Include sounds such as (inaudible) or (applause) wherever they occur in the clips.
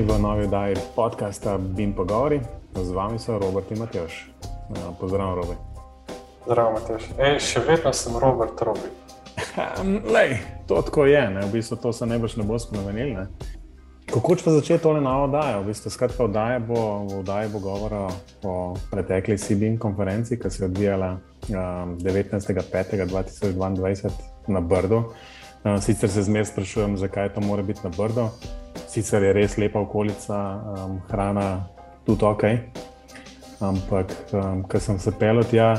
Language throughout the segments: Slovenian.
Pozdravljeni v novi oddaji podcasta Bim Pogovori. Z vami so Robert in Matjoš. Pozdravljen, Robert. Zdravo, Matjoš. Ej, še vedno sem Robert Robi. Lej, to tako je, ne? v bistvu to se ne boš ne bo spremenil. Kako pa začeti tole novo oddajo? V bistvu, skratka, oddaje bo, v oddaji bo govora o pretekli CBIN konferenci, ki se je odvijala um, 19.5.2022 na Brdu. Uh, sicer se zmeraj sprašujem, zakaj to mora biti na Brdu. Sicer je res lepa okolica, um, hrana tudi ok. Ampak, um, ko sem se pelil tja,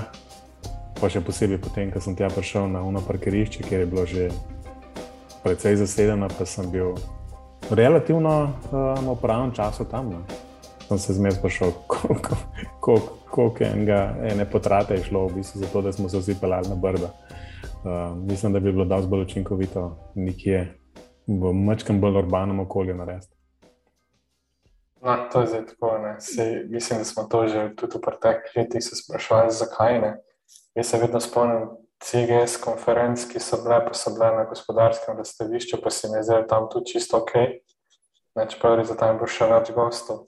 pa še posebej potem, ko sem tja prišel na uno parkirišče, kjer je bilo že precej zasedeno, pa sem bil relativno um, v pravem času tam. Ne. Sem se zmeraj sprašal, (laughs) koliko, koliko, koliko enega, ene potrate je šlo, v bistvu, zato da smo se vsi pelali na brdo. Uh, mislim, da bi bilo dosti bolj učinkovito nekje v mačkem bolj urbanem okolju narediti. No, to je zdaj tako. Sej, mislim, da smo to že tudi v preteklih letih se sprašvali, zakaj ne. Jaz se vedno spomnim CGS konferenc, ki so bile, pa so bile na gospodarskem razstavišču, pa se mi je zdelo tam tudi čisto ok. Čeprav je za tam bilo še več gostov.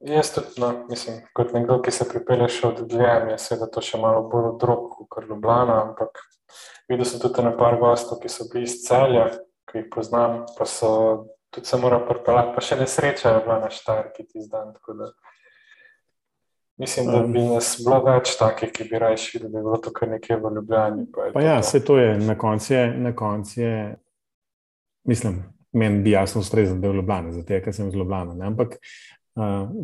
Jaz tudi, no, mislim, kot nekdo, ki se pripelje še od dlje, je seveda to še malo bolj odrok kot Ljubljana, ampak videl sem tudi nekaj gostov, ki so bili iz celja, ki jih poznam, pa so tudi se moral pripeljati, pa še nesreča je bila na štarki ti zdan. Mislim, da bi nas bilo več takih, ki bi raje videli, da je bilo to kar nekje v Ljubljani. Pa, pa ja, vse to je, na koncu je, na koncu je, mislim, meni bi jasno ustrezal, da je v Ljubljani, zato ker sem iz Ljubljana. Ne? Ampak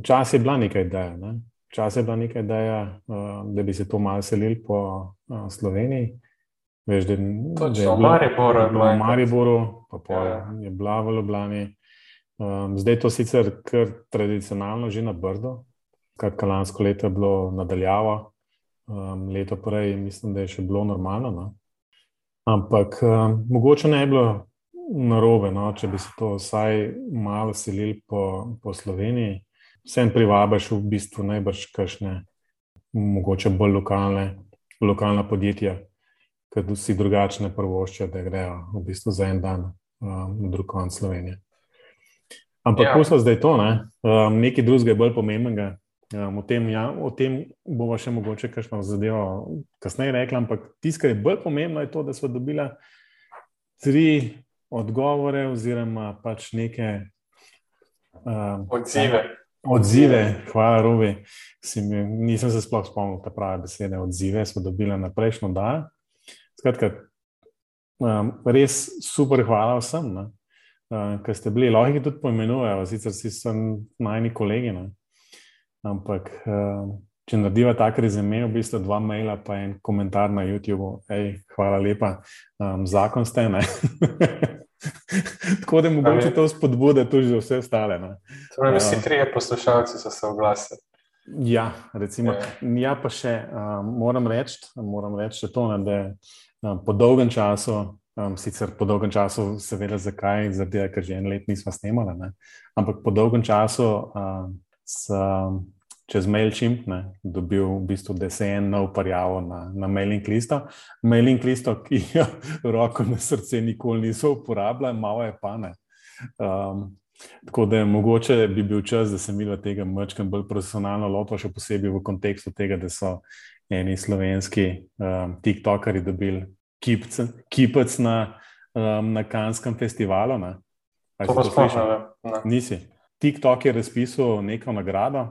včasih je bila nekaj ideja, ne? včasih je bila nekaj ideja, uh, da bi se to malo selili po uh, Sloveniji. Veš, da, Točno, da je bilo v Mariboru, pa pol, ja. je bila v Ljubljani. Um, zdaj je to sicer kar tradicionalno, že na Brdo, kar lansko leto je bilo nadaljavo, um, leto prej mislim, da je še bilo normalno. No? Ampak um, mogoče ne bi bilo narobe, no? če bi se to vsaj malo selili po, po Sloveniji. Vsem privabiš v bistvu najbrž kašne, mogoče bolj lokalne, lokalna podjetja ker si drugačne prvošče, da grejo v bistvu za en dan um, na drug konec Slovenije. Ampak ja. posla zdaj to, ne? um, nekaj drugega je bolj pomembnega. Um, o, tem, ja, o tem bomo še mogoče kakšno zadevo kasneje rekli, ampak tisto, kar je bolj pomembno, je to, da smo dobili tri odgovore oziroma pač neke um, odzive. Odzive, hvala, Robi. Nisem se sploh spomnil, da prave besede odzive smo dobili na prejšnjo dan. Skratka, um, res super, hvala vsem, uh, ki ste bili. Lahko jih tudi poimenujejo, sicer si sem najni kolegi. Ne? Ampak, uh, če narediva tako rezime, v bistvu dva maila, pa en komentar na YouTubu, hej, hvala lepa, um, zakon ste. (laughs) (laughs) Tako da mogoče to spodbude tudi za vse ostale. Torej, vsi uh, trije poslušalci so se oglasili. Ja, recimo, ja. ja, pa še um, moram reči, moram reči to, ne, da Um, po dolgem času, um, sicer po dolgem času, seveda, zakaj, zato ker že en let nismo snemali, ne? ampak po dolgem času um, sem čez MailChimp ne, dobil v bistvu DSN nov parjavo na, na mailing listo. Mailing listo, ki jo roko na srce nikoli niso uporabljali, malo je pa ne. Um, Tako da je mogoče bi bil čas, da se mi v tega mrčkem bolj profesionalno lotimo, še posebej v kontekstu tega, da so eni slovenski um, TikTokeri dobili kipec na, um, na Kanskem festivalu. Ne? To pa slišal? Nisi. TikTok je razpisal neko nagrado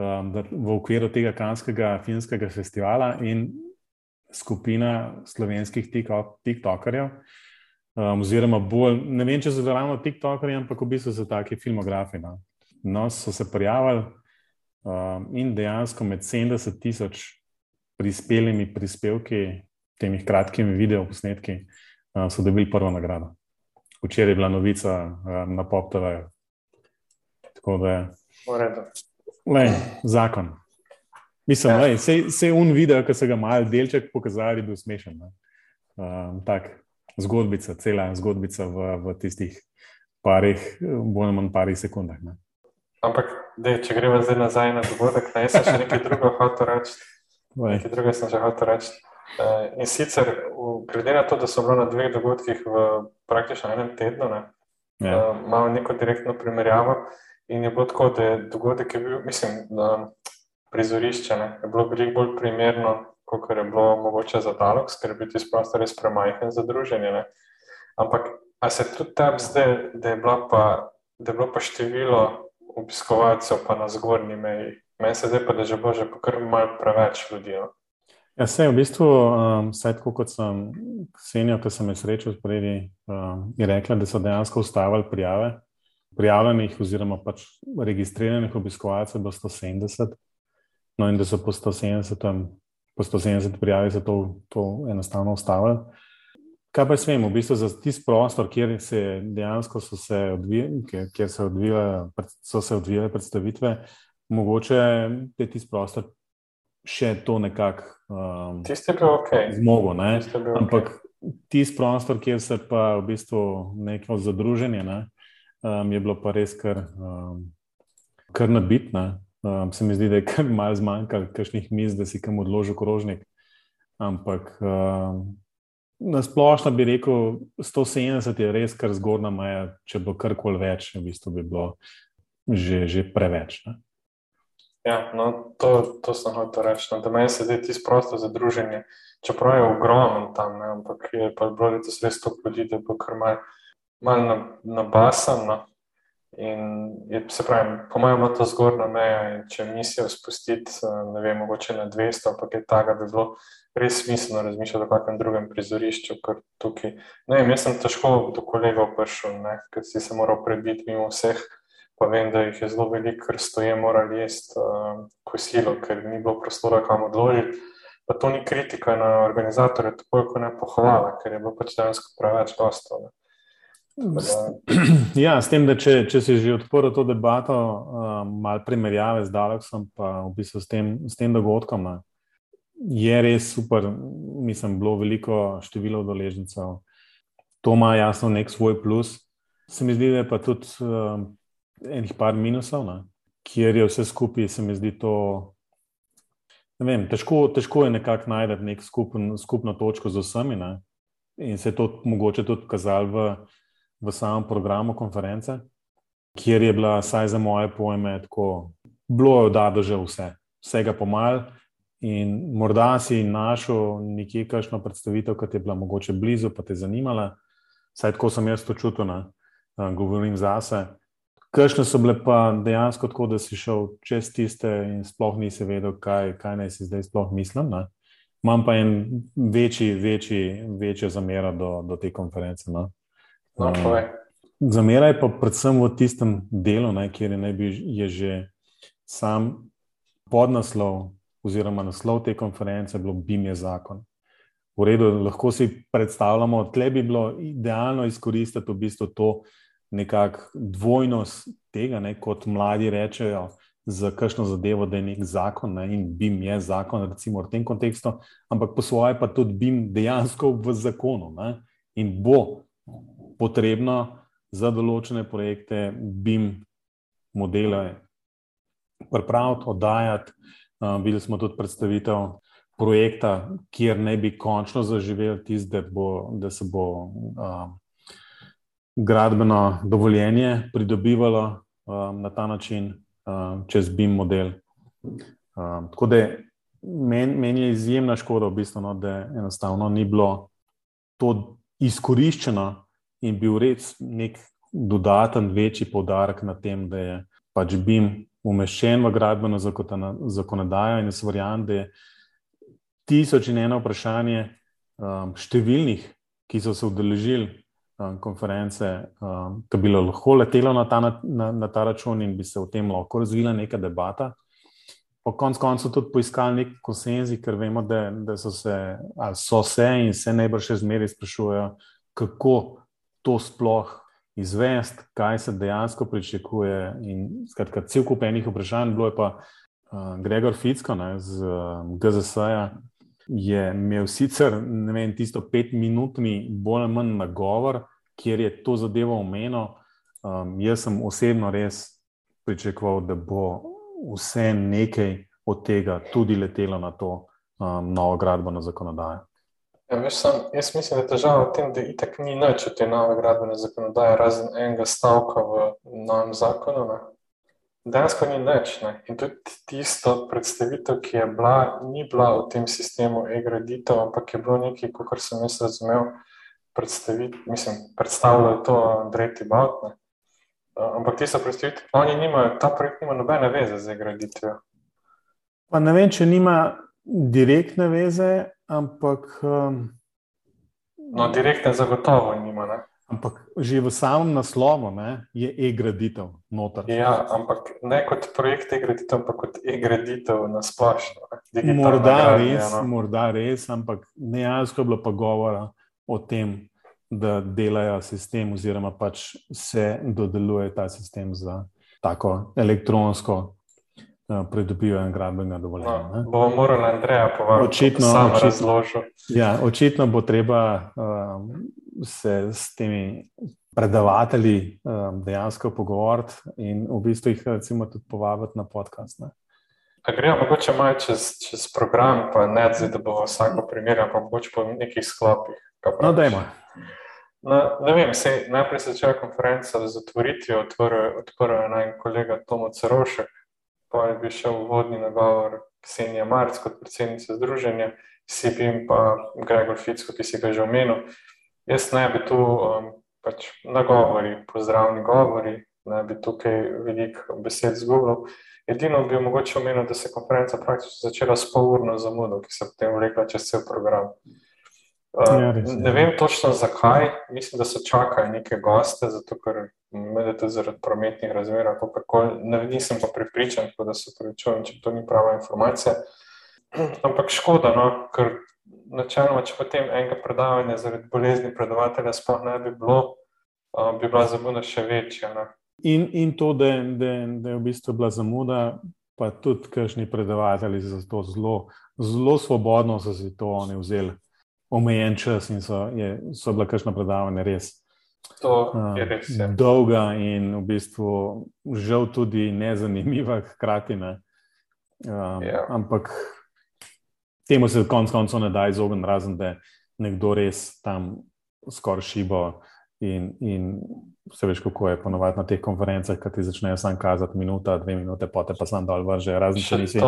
um, v okviru tega Kanskega finskega festivala in skupina slovenskih TikTokerjev. Um, oziroma, bolj, ne vem, če so ravno TikTokerji, ampak v bistvu so taki filmografi. No, no so se prijavili um, in dejansko med 70 tisoč prispelimi prispevki, temi kratkimi videoposnetki, uh, so dobili prvo nagrado. Včeraj je bila novica uh, na PopTV. Tako da je. Le, zakon. Mislim, da ja. se je un video, ki so ga malo delček pokazali, bil smešen. Um, tak, zgodbica, cela zgodbica v, v tistih parih, bolj ali manj parih sekundah. Ne. Ampak, dej, če gremo zdaj nazaj na dogodek, naj se še nekaj drugega hoče reči. (laughs) Nekaj drugega sem že hotel reči. Eh, in sicer, glede na to, da so bili na dveh dogodkih v praktično enem tednu, ne, ja. uh, malo neko direktno primerjavo. In je bilo tako, da je dogodek je bil, mislim, da prizorišče ne, je bilo veliko bolj primerno, kot je bilo mogoče za Dalok, ker je bil tisti prostor res premajhen za druženje. Ne. Ampak, a se tudi tam zdaj, da je, pa, da je bilo pa število obiskovalcev pa na zgornji meji, meni se zdaj pa, da je že bilo že kar malce preveč ljudi. No. Ja, se je v bistvu, um, tako kot sem Senjo, ki sem jih srečal spredi, um, je rekla, da so dejansko ustavili prijave prijavljenih oziroma pač registriranih obiskovalcev do 170, no in da so po 170, po 170 prijavi za to, to enostavno ustavili. Kaj pa smemo, v bistvu za tisti prostor, kjer se dejansko so se odvijale, kjer se odvijale, so se odvijale predstavitve, mogoče je tisti prostor še to nekako um, okay. zmogo. Ne? Ampak okay. tisti prostor, kjer se pa v bistvu neko zadruženje, ne? Um, je bilo pa res kar, um, kar nabitno. Um, se mi zdi, da je kar malo zmanjkalo kakšnih mis, da si kam odložil krožnik. Ampak um, na splošno bi rekel, 170 je res kar zgornja meja, če bo karkoli več, v bistvu bi bilo že, že preveč. Ne? Ja, no, to, to sem hotel reči. No, da meni se zdi ti prostor za druženje, čeprav je ogromen tam, ne, ampak je pa bilo letos res to ljudi, da bo kar malo malo nabasan. No. In je, se pravi, po mojem, ima to zgornja meja. Če mislijo spustiti, eh, ne vem, mogoče na 200, ampak je tako, bi bilo res smiselno razmišljati o kakšnem drugem prizorišču, kot tukaj. No, in jaz sem težko do kolegov prišel, ker si se moral prebiti mimo vseh. Pa vem, da jih je zelo veliko, ker stoje morali jesti uh, kosilo, ker ni bilo prostora, kam odložiti. Pa to ni kritika na organizatorje, tako kot ne pohvala, ker je bilo pač dejansko preveč dostojno. (clears throat) Ja, s tem, da če, če si že odprl to debato, um, malo primerjave z Daleksom, pa v bistvu s tem, s tem dogodkom, ne, je res super. Mislim, bilo veliko število udeležencev. To ima jasno nek svoj plus. Se mi zdi, da je pa tudi um, enih par minusov, ne, kjer je vse skupaj, se mi zdi to. Vem, težko, težko je nekako najti nek skupen, skupno točko z vsemi. Ne, in se je to mogoče tudi kazalo v v samem programu konference, kjer je bila, saj za moje pojme, tako bilo je oddado že vse, vsega pomal. In morda si našel nekje kakšno predstavitev, ki je bila mogoče blizu, pa te zanimala. Saj tako sem jaz to čutil, ne? govorim zase. Kršne so bile pa dejansko tako, da si šel čez tiste in sploh nisi vedel, kaj, kaj naj si zdaj sploh mislim. Ne? Imam pa en večji, večji, večjo zamero do, do te konference. No? No, Zameraj pa predvsem v tistem delu, ne, kjer je, ne bi, je že sam podnaslov oziroma naslov te konference bil BIM je zakon. V redu, lahko si predstavljamo, da bi bilo idealno izkoristiti v bistvu to nekakšno dvojnost tega, ne, kot mladi rečejo, za kakšno zadevo, da je nek zakon ne, in BIM je zakon, recimo v tem kontekstu, ampak po svoje pa tudi BIM dejansko v zakonu ne, in bo potrebno za določene projekte, BIM modele pripraviti, oddajati. Uh, videli smo tudi predstavitev projekta, kjer ne bi končno zaživel tisti, da, da se bo uh, gradbeno dovoljenje pridobivalo uh, na ta način uh, čez BIM model. Uh, tako da meni men je izjemna škoda, v bistvu, no, da enostavno ni bilo to izkoriščeno in bil res nek dodaten, večji poudarek na tem, da je pač BIM umeščen v gradbeno zakonodajo in jaz verjamem, da je tisoč in eno vprašanje um, številnih, ki so se udeležili um, konference, um, ki bi lahko letelo na ta, na, na ta račun in bi se o tem lahko razvila neka debata. Po koncu koncev tudi poiskali nek konsenzi, ker vemo, da, da so, se, so se in se najbrž še zmeraj sprašujejo, kako to sploh izvesti, kaj se dejansko pričakuje. In skratka, cel kup enih vprašanj, bilo je pa uh, Gregor Ficko ne, z uh, GZS-a. Je imel sicer vem, tisto petminutni, bolj ali manj nagovor, kjer je to zadevo omenil. Um, jaz sem osebno res pričakoval, da bo vse nekaj od tega tudi letelo na to um, novo gradbeno zakonodajo. Ja, veš, sam, jaz mislim, da je težava v tem, da itak ni nič od te nove gradbene zakonodaje, razen enega stavka v novem zakonu. Ne. Dejansko ni nič. Ne. In tudi tisto predstavitev, ki je bila, ni bila v tem sistemu e-graditev, ampak je bilo nekaj, kot sem jaz razumel, mislim, predstavljalo to Andrej Tibaut. Ampak ti so predstavitve, oni nimajo, ta projekt nima nobene veze z e-graditvijo. Pa ne vem, če nima direktne veze, ampak. Um, no, direktne zagotovo nima. Ne? Ampak že v samem naslovu ne, je e-graditev noter. Ja, ampak ne kot projekt e-graditev, ampak kot e-graditev na splošno. Morda res, no. morda res, ampak dejansko je bilo pa govora o tem, da delajo sistem, oziroma pač se dodeluje ta sistem za tako elektronsko Eh, pridobivajo gradbenega dovoljenja. No, bomo morali Andreja povabiti, da se bo razložil. Ja, očitno bo treba um, se s temi predavatelji um, dejansko pogovoriti in v bistvu jih recimo, tudi povabiti na podcast. Ne. Gremo mogoče malo čez, čez program, pa ne zdaj, da bo vsako primerjal, pa mogoče po nekih sklopih. No, dajmo. No, ne vem, se, najprej se začela konferenca z otvoritvijo, odprl je naj kolega Tomo Cerošek, pa je bil še uvodni nagovor Ksenija Marc kot predsednica združenja, Sibim pa Gregor Ficko, ki si ga že omenil. Jaz ne bi tu um, pač nagovori, pozdravni govori, ne bi tukaj veliko besed zgubil. Edino bi mogoče omenil, da se je konferenca praktično začela s polurno zamudo, ki se je potem vlekla čez cel program. Uh, ja, ne vem točno zakaj, mislim, da so čakali neke goste, zato ker Mene tudi zaradi prometnih razmer, ne, nisem pa pripričan, da se prečujem, če to ni prava informacija. (clears throat) Ampak škoda, no, ker načeloma, če potem enega predavanja zaradi bolezni predavatelja sploh ne bi bilo, bi bila zamuda še večja. No. In, in to, da, da, da je v bistvu bila zamuda, pa tudi kakšni predavatelji za to zelo, zelo svobodno so si to oni vzeli, omejen čas in so, je, so bila kakšna predavanja res. To je res. Ja. Dolga in v bistvu žal tudi nezanimiva, hkrati. Ne. Um, ja. Ampak temu se konec koncev ne da izogniti, razen da nekdo res tam skoraj šibo. In, in vse veš, kako je ponovadi na teh konferencah, ki ti začnejo samo kazati minuta, dve minute, potem pa sam dol vrže. Razen če nisi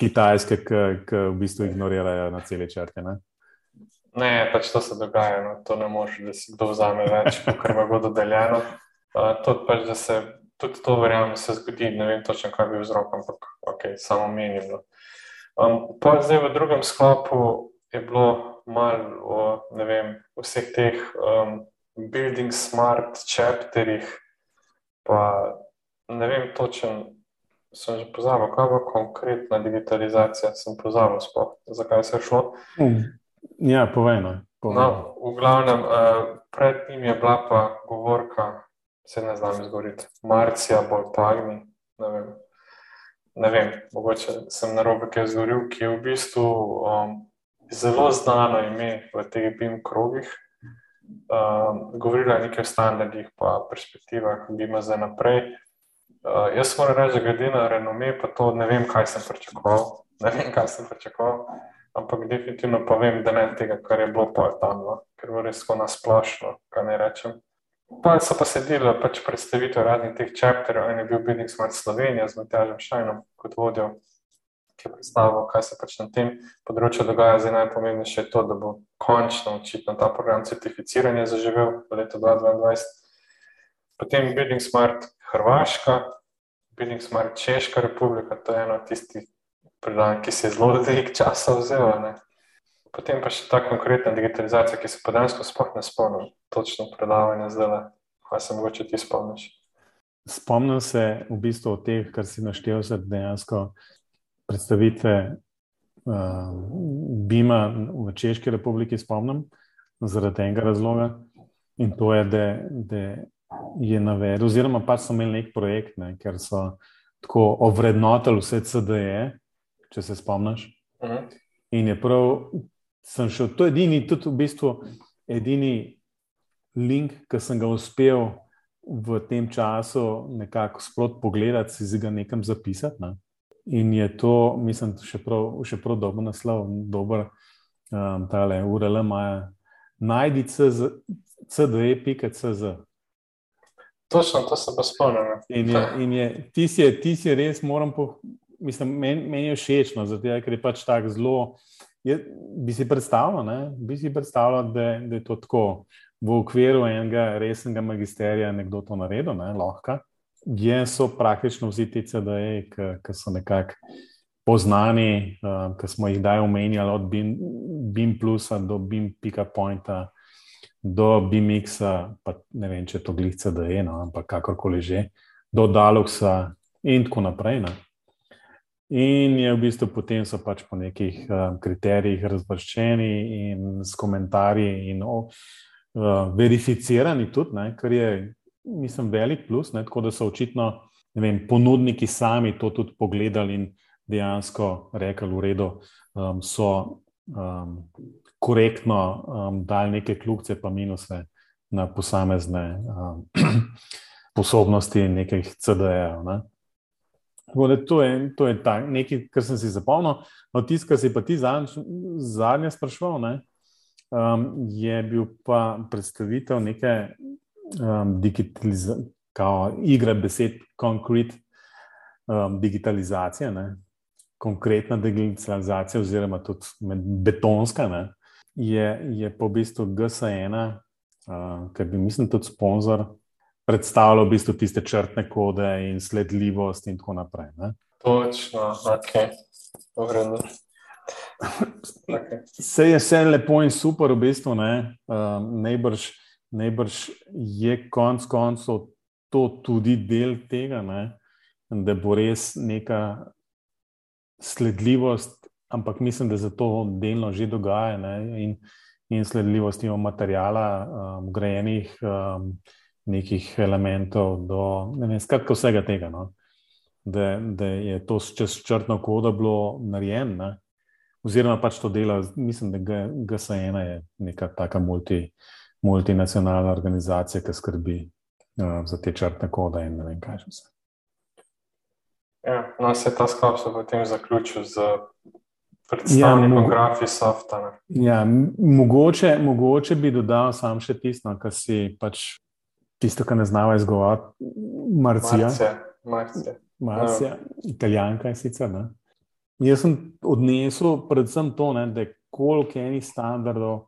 kitajske, ki v bistvu ignorirajo na celi črti. Ne, pač to se dogaja, no. to ne može, da si kdo vzame več, kar ima bo dodeljeno. Uh, pač, se, tudi to, verjamem, se zgodi, ne vem točno, kaj bi vzrok, ampak okay, samo menim. No. Um, zdaj v drugem sklopu je bilo malo o vem, vseh teh um, building smart chapterjih, pa ne vem točno, sem že pozabil, kaj bo konkretna digitalizacija, sem pozabil, spoh, zakaj se je šlo. Hmm. Ja, povejno. No, v glavnem, uh, pred njim je bila pa govorka, se ne znam izgovoriti, Marcija Boltagni. Ne vem, ne vem mogoče sem na robe kaj izgovoril, ki je v bistvu um, zelo znano ime v teh BIM krogih. Um, govorila je nekaj o standardih, pa perspektivah, ki ima za naprej. Uh, jaz moram reči, da glede na renome, pa to ne vem, kaj sem pričakoval. Ne vem, kaj sem pričakoval ampak definitivno pa vem, da ne tega, kar je bilo tam, no? ker je res tako nasplošno, kaj ne rečem. Pa so pa sedeli pač predstavitev raznih teh čepterjev, en je bil Bidnik Smart Slovenija z Matjažem Šajnom kot vodjo, ki je predstavil, kaj se pač na tem področju dogaja. Zdaj najpomembnejše je to, da bo končno očitno ta program certificiranja zaživel v letu 2022. Potem Bidnik Smart Hrvaška, Bidnik Smart Češka republika, to je ena tistih predavanj, ki se je zelo veliko časa vzel. Potem pa še ta konkretna digitalizacija, ki se pa danes sploh ne spomnim, točno predavanje zdaj, kaj se mogoče ti spomniš. Spomnim se v bistvu o teh, kar si naštel, da dejansko predstavitve uh, Bima v Češki republiki spomnim zaradi enega razloga in to je, da, da je navedel, oziroma pa so imeli nek projekt, ne, ker so tako ovrednotili vse CDE, če se spomniš. Uh mhm. -huh. In je prav, sem šel, to je edini, tudi v bistvu edini link, ki sem ga uspel v tem času nekako sprot pogledati, si ga nekam zapisati. Ne? In je to, mislim, še prav, še prav dobro naslov, dober um, tale URL imajo, najdi cde.cz. Točno, to se pa spomnim. In, je, in je, ti, si ti si res, moram po, mislim, meni, meni je všeč, no, zato, ker je pač tako zelo. Je, bi si predstavljal, bi si predstavljal da, da je to tako v okviru enega resnega magisterija nekdo to naredil, ne, lahko. Je so praktično vsi ti CD-ji, ki so nekako poznani, uh, ki smo jih daj omenjali, od BIM plusa do BIM.pointa do BIMX-a, pa ne vem, če je to glica, da je, no, ampak kakorkoli že, do Daluxa in tako naprej. Ne. In je v bistvu potem so pač po nekih uh, kriterijih razvrščeni in s komentarji in o, uh, verificirani tudi, ne, kar je, mislim, velik plus, ne, tako da so očitno vem, ponudniki sami to tudi pogledali in dejansko rekli, v redu, um, so um, korektno um, dali neke kljubce, pa minuse na posamezne um, (clears throat) sposobnosti nekih CD-jev. Ne. To je, to je ta, nekaj, kar sem si zapomnil. No, tisto, kar si pa ti zadnje sprašval, ne, um, je bil pa predstavitev neke um, digitalizacije, kot igra besed, konkret um, digitalizacije. Ne konkretna digitalizacija, oziroma tudi betonska, ne, je, je po v bistvu GS1, uh, ki bi, mislim, tudi sponzor, predstavljal v bistvu tiste črtne kode in sledljivost in tako naprej. Ne. Točno, ok. Dobro. Vse je vse lepo in super, v bistvu. Ne. Um, najbrž, najbrž je konec koncev to tudi del tega, ne, da bo res neka sledljivost, ampak mislim, da se to delno že dogaja ne, in, in sledljivost imamo materijala, um, grajenih um, nekih elementov, do ne vem, skratka vsega tega. No. Da, da je to čez črtno kodo bilo narejeno, oziroma pač to dela, mislim, da GSN je neka taka multi, multinacionalna organizacija, ki skrbi uh, za te črtne kode in ne vem, kaj še vse. Ja, no, se ta sklop se potem zaključil z predstavnikom ja, grafi softa. Ja, mogoče, mogoče bi dodal sam še tisto, kar si pač tisto, kar ne znava izgovoriti. Marcija. Marcija. Marcija. No. Italijanka je sicer. Ne? Jaz sem odnesel predvsem to, ne, da koliko enih standardov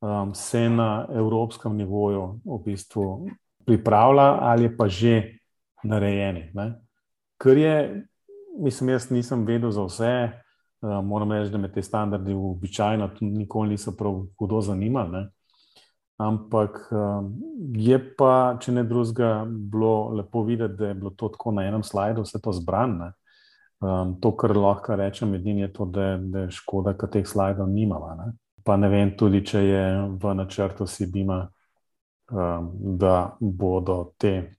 um, se na evropskem nivoju v bistvu pripravlja ali pa že narejeni. Ne? Ker je, mislim, jaz nisem vedel za vse, uh, moram reči, da me te standardi običajno nikoli niso prav hudo zanimali. Ampak um, je pa, če ne drugega, bilo lepo videti, da je bilo to tako na enem slajdu, vse to zbrano. Um, to, kar lahko rečem, edini je to, da, da je škoda, da teh slajdov nimamo. Ne? Pa ne vem tudi, če je v načrtu Sibima, um, da bodo te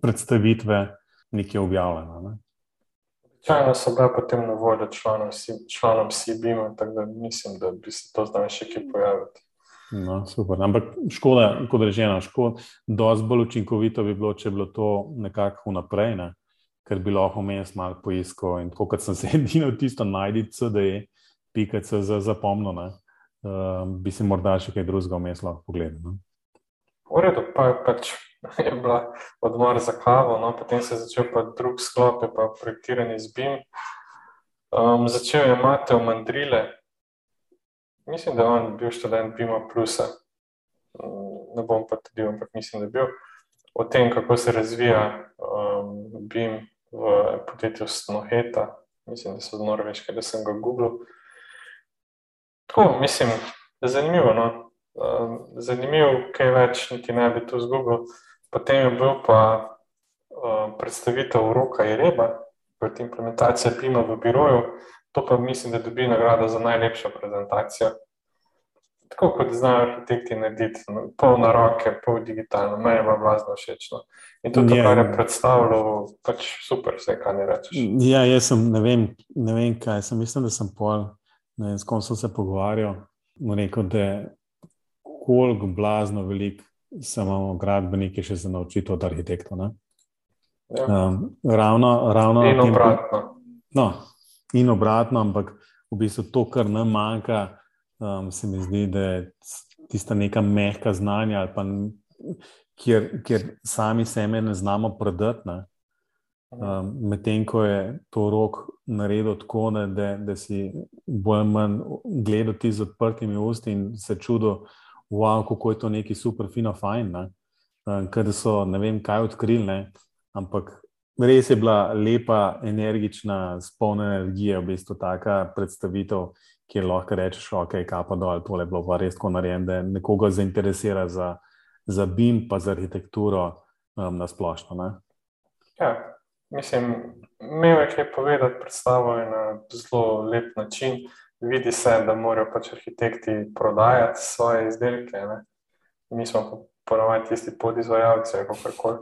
predstavitve nekje objavljeno. Ne? Čajno so bile potem na voljo članom, članom CBM, tako da mislim, da bi se to zdaj še kje pojaviti. No, super. Ampak škoda, kot rečeno, škoda, dosti bolj učinkovito bi bilo, če bi bilo to nekako vnaprej, ne? ker bi lahko vmes malo poiskal. In tako kot sem se (laughs) edino tisto najdi, CD, pika se za zapomno, uh, bi si morda še kaj drugega vmes lahko pogledal. V redu, pa pač (laughs) je bila odmor za kavo, no, potem se je začel pa drug sklop, pa projektiranje z BIM. Um, začel je Mateo Mandrile, mislim, da je on bil študent BIM-a plusa, um, ne bom pa tudi, ampak mislim, da je bil, o tem, kako se razvija um, BIM v podjetju Snoheta, mislim, da so z Norveške, da sem ga googlil. Tako, mislim, zanimivo, no. Um, zanimivo, kaj več, niti ne bi to zgubil. Potem je bil pa uh, predstavitev Roka Jereba, kot implementacija Pima v biroju. To pa mislim, da dobi nagrado za najlepšo prezentacijo. Tako kot znajo arhitekti narediti, no, pol na roke, pol digitalno, meni je bilo blazno všečno. In to, kar je predstavljalo, pač super, vse, kar ne rečeš. Ja, jaz sem, ne vem, ne vem kaj, sem, mislim, da sem pol, ne vem, s kom sem se pogovarjal, mu rekel, da je koliko blazno veliko se imamo gradbeniki še za naučiti od arhitektov. Ja. Um, ravno, ravno in obratno. No, in obratno, ampak v bistvu to, kar nam manjka, um, se mi zdi, da je tista neka mehka znanja, pa, kjer, kjer sami sebe ne znamo prodati. Ne? Um, Medtem ko je to rok naredil tako, ne, da, da si bolj ali manj gledal ti z odprtimi usti in se čudil, wow, kako je to neki super, fino, fajn. Um, ker so ne vem, kaj odkrili, ne? ampak res je bila lepa, energična, spolna energija, v bistvu taka predstavitev, kjer lahko rečeš, ok, kapa dol, tole je bilo pa res tako narejeno, da nekoga zainteresira za, za BIM, pa za arhitekturo um, na splošno. Ja, mislim, imel je kaj povedati, predstavo je na zelo lep način. Vidi se, da morajo pač arhitekti prodajati svoje izdelke. Ne? Mi smo pa ponovadi tisti podizvajalci, kako koli.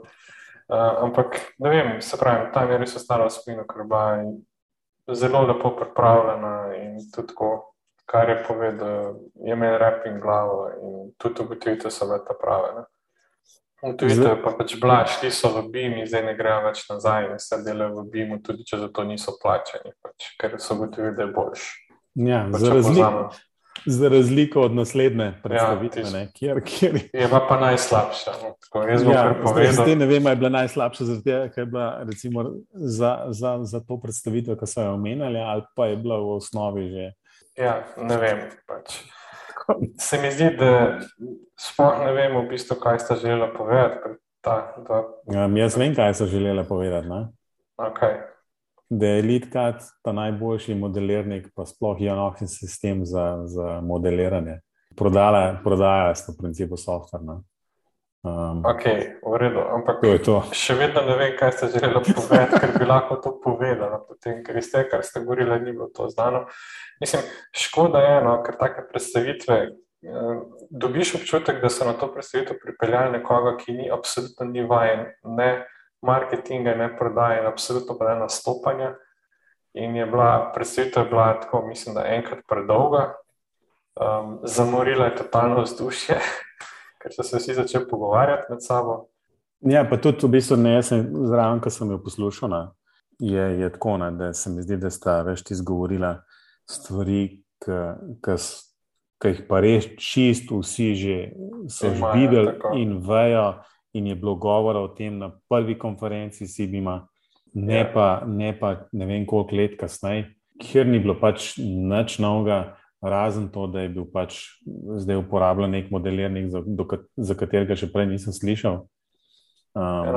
Uh, ampak ne vem, se pravi, tam je res ostalo spino, ker je zelo lepo pripravljena in tudi tako, kar je povedal, je imel rep in glavo in tudi ugotovitev so bile ta prave. Ne? Ugotovitev je pa pač bila, šli so v BIM in zdaj ne grejo več nazaj, ne se delajo v BIM, tudi če za to niso plačeni, pač, ker so ugotovili, da je boljš. Ja, pač za, razliko, za razliko od naslednje predstavitve, ja, kjer, kjer je pa, pa najslabša. No, tako, ja, zdaj, zdaj ne vem, ali je bila najslabša ker je bila recimo, za, za, za to predstavitev, ki so jo omenjali, ali pa je bila v osnovi že. Ja, ne vem. Pač se mi zdi, da sploh ne vemo, v bistvu, kaj sta želela povedati. Ta, ta... Ja, jaz vem, kaj so želeli povedati. Okay. Da je LeadCat ta najboljši modelirnik, pa sploh je enoten sistem za, za modeliranje. Prodajajo s to principu software. Um, ok, v redu, ampak to to. še vedno ne vem, kaj ste želeli povedati, ker bi lahko to povedala, potem, ker tega, kar ste govorili, ni bilo to znano. Mislim, škoda je, no, ker take predstavitve. Eh, dobiš občutek, da so na to predstavitev pripeljali nekoga, ki ni absolutno ni vajen, ne marketinga, ne prodaje, absolutno pa ne nastopanja. In je bila predstavitev bila tako, mislim, da enkrat predolga, um, zamorila je totalno vzdušje, (laughs) ker so se vsi začeli pogovarjati med sabo. Ja, pa tudi v bistvu ne, jaz sem zraven, ko sem jo poslušal, ne, je, je tako, ne, da se mi zdi, da sta več ti zgovorila stvari, ki jih pa res čist vsi že so že videli in vejo, in je bilo govora o tem na prvi konferenci Sibima, ne, ja. pa, ne pa ne vem koliko let kasneje, kjer ni bilo pač nič novega. Razen to, da je bil pač zdaj uporabljen nek modelirnik, za, za katerega še prej nisem slišal. Um,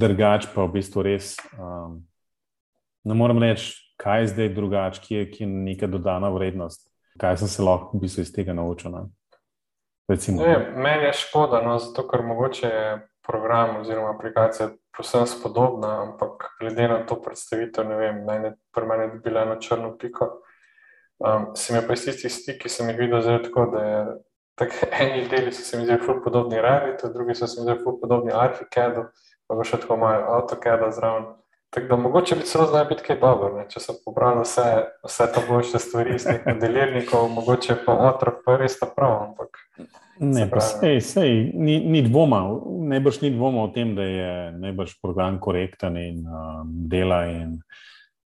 Drugač pa v bistvu res. Um, ne morem reči, kaj je zdaj drugače, ki ki je neka dodana vrednost, kaj sem se lahko v bistvu iz tega naučil. Ne, meni je škoda, no, zato ker mogoče je program oziroma aplikacija posebno spodobna, ampak glede na to predstavitev, ne vem, ne pri meni dobila eno črno piko. Um, se mi pa iz tistih stikov, ki sem jih videl, zelo tako, da je tako, (laughs) eni deli so se mi zdeli ful podobni Revitu, drugi so se mi zdeli ful podobni Archicadu, pa še tako malo AutoCAD-a zraven. Tako da mogoče bi celo znal biti kaj dobro, če so pobrali vse, vse to boljše stvari iz teh modelirnikov, mogoče pa otrok pa res ta prav. Ampak, ne, pa sej, sej, ni, ni dvoma, najbrž ni dvoma o tem, da je najbrž program korekten in um, dela in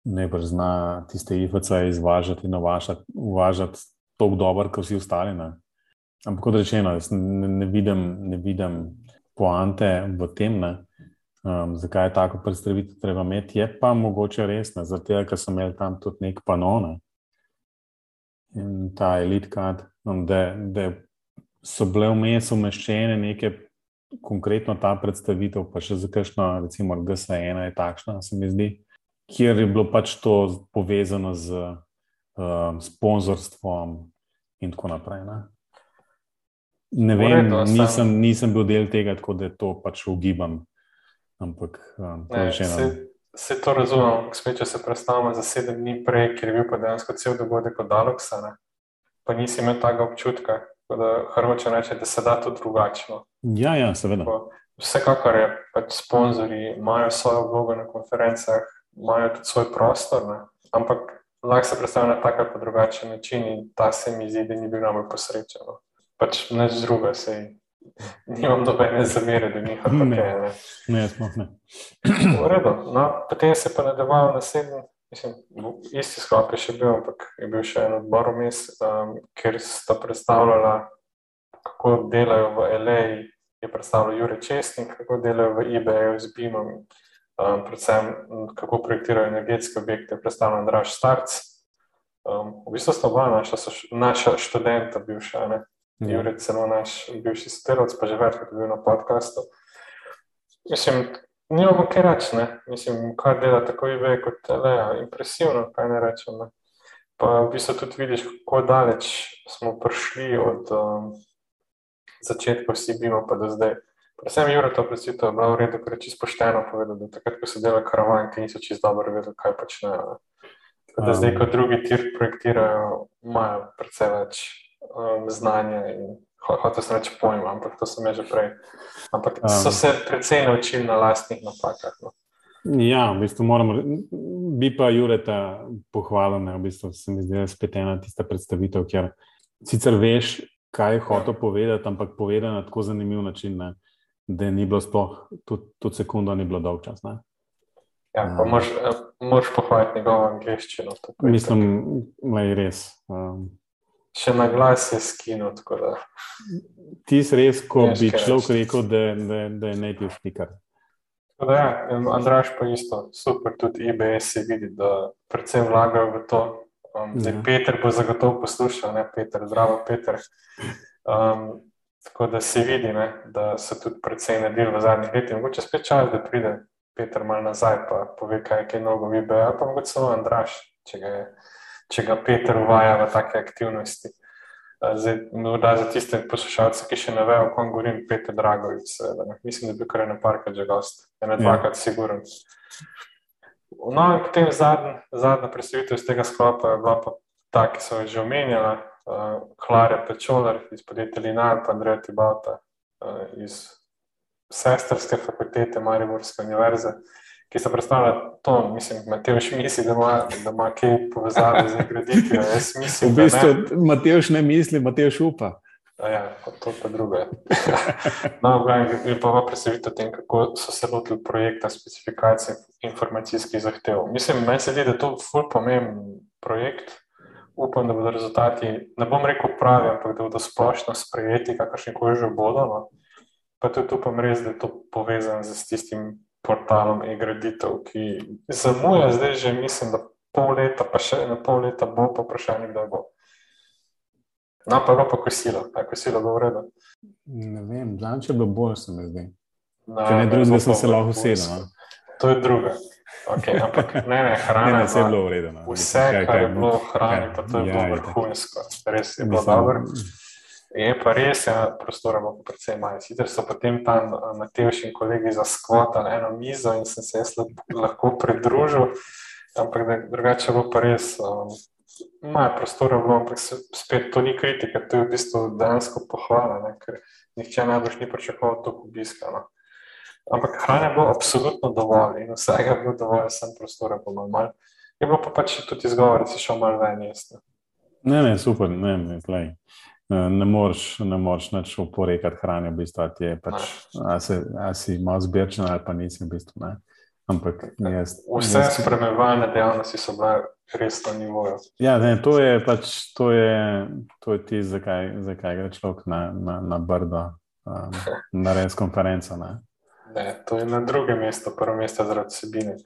najbrž zna tiste IFC izvažati in uvažati tako dobro, kot vsi ostali. Ne. Ampak kot rečeno, ne, ne, vidim, ne vidim poante v tem. Ne um, zakaj je tako predstavitev treba imeti, je pa mogoče res, zato ker so imeli tam tudi nek panone in ta elitka, um, da, da so bile vmes umeščene neke, konkretno ta predstavitev, pa še za kakšno, recimo, GSA1 je takšna, se mi zdi, kjer je bilo pač to povezano z um, sponzorstvom in tako naprej. Ne? Ne vem, nisem, nisem bil del tega, tako da to pač ugibam. Ampak um, to je že eno. Se to razumem, če se predstavljamo za sedem dni prej, ker je bil pa dejansko cel dogodek od Aloksa, pa nisi imel tega občutka, da Hrvače reče, da se da to drugačno. Ja, ja, seveda. Vsekakor je, pač sponzorji imajo svojo vlogo na konferencah, imajo tudi svoj prostor, ne? ampak lahko se predstavlja na tak ali pa drugačen način in ta se mi zdi, da ni bil najbolj posrečen. No. Pač neč druga se je nimam nobene zamere do njih. Ne, ne, ne. ne. Redo, no, potem se pa nadaljeval naslednji mislim, isti sklop je še bil, ampak je bil še en odbor vmes, um, ker sta predstavljala, kako delajo v LA, je predstavljal Jurek Česnik, kako delajo v eBayu z BIM-om, um, predvsem kako projektirajo energetske objekte, predstavljal Andraš Starc. Um, v bistvu sta oba naša, naša študenta, bivša, ne? Ja. Jurek, celo naš bivši sodelavec, pa že večkrat bil na podkastu. Mislim, nimamo kaj reči, ne? mislim, kar dela tako ime kot Telea, impresivno, kaj ne rečem. Ne? Pa v bistvu tudi vidiš, kako daleč smo prišli od um, začetka vsi bimo pa do zdaj. Predvsem Jure to predstavitev je bilo v redu, ker je čisto pošteno povedal, da takrat, ko so delali karavanke, niso čisto dobro vedeli, kaj počnejo. Tako da um. zdaj, ko drugi tir projektirajo, imajo predvsej več um, znanja in hotel sem reči pojma, ampak to sem že prej. Ampak um, so se precej naučili na lastnih napakah. No. Ja, v bistvu moramo, bi pa Jureta pohvalil, da v bistvu se mi zdi, da je spet ena tista predstavitev, kjer sicer veš, kaj je hotel povedati, ampak povedal na tako zanimiv način, ne, da ni bilo sploh, tudi, tudi sekundo ni bilo dolg čas. Ne. Ja, pa moš, moš pohvaliti njegovo angliščino. Mislim, da je res. Um, Še na glas je skino. Ti si res, ko Neš, bi človek rekel, da, da, da je native speaker. Ja, Andraš pa isto, super, tudi IBS je vidi, da predvsem vlagajo v to. Um, zdaj, ja. Peter bo zagotovo poslušal, ne Peter, zdravo Peter. Um, tako da se vidi, ne, da so tudi predvsem naredili v zadnjih letih. Mogoče spet čas, da pride Peter malo nazaj in pove, kaj je novo v IBS, pa mogoče samo Andraš, če ga je če ga Peter uvaja v take aktivnosti. Zdaj, morda za tiste poslušalce, ki še ne vejo, o kom govorim, Peter Dragovic, mislim, da bi kar ena parka že gost, ena dvakrat ja. siguren. No, in potem zadnja, zadnja predstavitev iz tega sklopa je bila pa ta, ki so jo že omenjala, uh, Klarja Pečolar iz podjetja Linar, pa Andreja Tibata uh, iz sestrske fakultete Mariborske univerze. Uh, ki so predstavljali to, mislim, Mateoš misli, da ima, da ima kaj povezave z graditvijo. V bistvu ne. Mateoš ne misli, Mateoš upa. Ja, to pa drugo. (laughs) No, je pa predstavitev tem, kako so se lotili projekta specifikacije informacijskih zahtev. Mislim, meni se zdi, da je to ful pomemben projekt. Upam, da bodo rezultati, ne bom rekel pravi, ampak da bodo splošno sprejeti, kakršni koli že bodo. No. Pa tudi upam res, da je to povezano z tistim portalom e-graditev, ki zamuja zdaj že, mislim, da pol leta, pa še eno pol leta bo pa vprašanje, kdaj bo. No, pa pa kosilo, kaj kosilo bo vredno. Ne vem, zanče bo bolj, se mi zdi. No, Če ne drugega, sem se lahko usedel. No. To je druga. Okay, ampak ne, ne, hrana (laughs) ne, ne, je bilo vredno. Vse, kar je bilo hrani, pa to je bilo ja, vrhunsko. Res je bilo dobro. Je pa res, da ja, prostora bo precej manj. Sicer so potem tam eh, Matejš in kolegi zaskvotali eno mizo in sem se jaz lahko pridružil, ampak drugače bo pa res. Um, Maja prostora bilo, ampak spet to ni kritika, to je v bistvu dejansko pohvala, ne, ker nihče najbolj ni pričakoval to obiska. No. Ampak hrane bilo absolutno dovolj in vsega bilo dovolj, sem prostora pa malo. Je bilo pa pač tudi izgovor, da si šel malo ven jesti. Ne, ne, super, ne, ne, ne ne moreš, ne moreš več oporekati hrane, v bistvu, ti je pač, a, se, a si malo zbirčen ali pa nisi v bistvu. Ne. Ampak jaz, vse jaz, spremljevalne dejavnosti so bile res na nivoju. Ja, ne, to je pač, to je, to je ti, zakaj, zakaj gre človek na, na, na brdo, um, (laughs) na res konferenco. Ne. ne, to je na drugem mestu, prvo mesto zaradi sebine.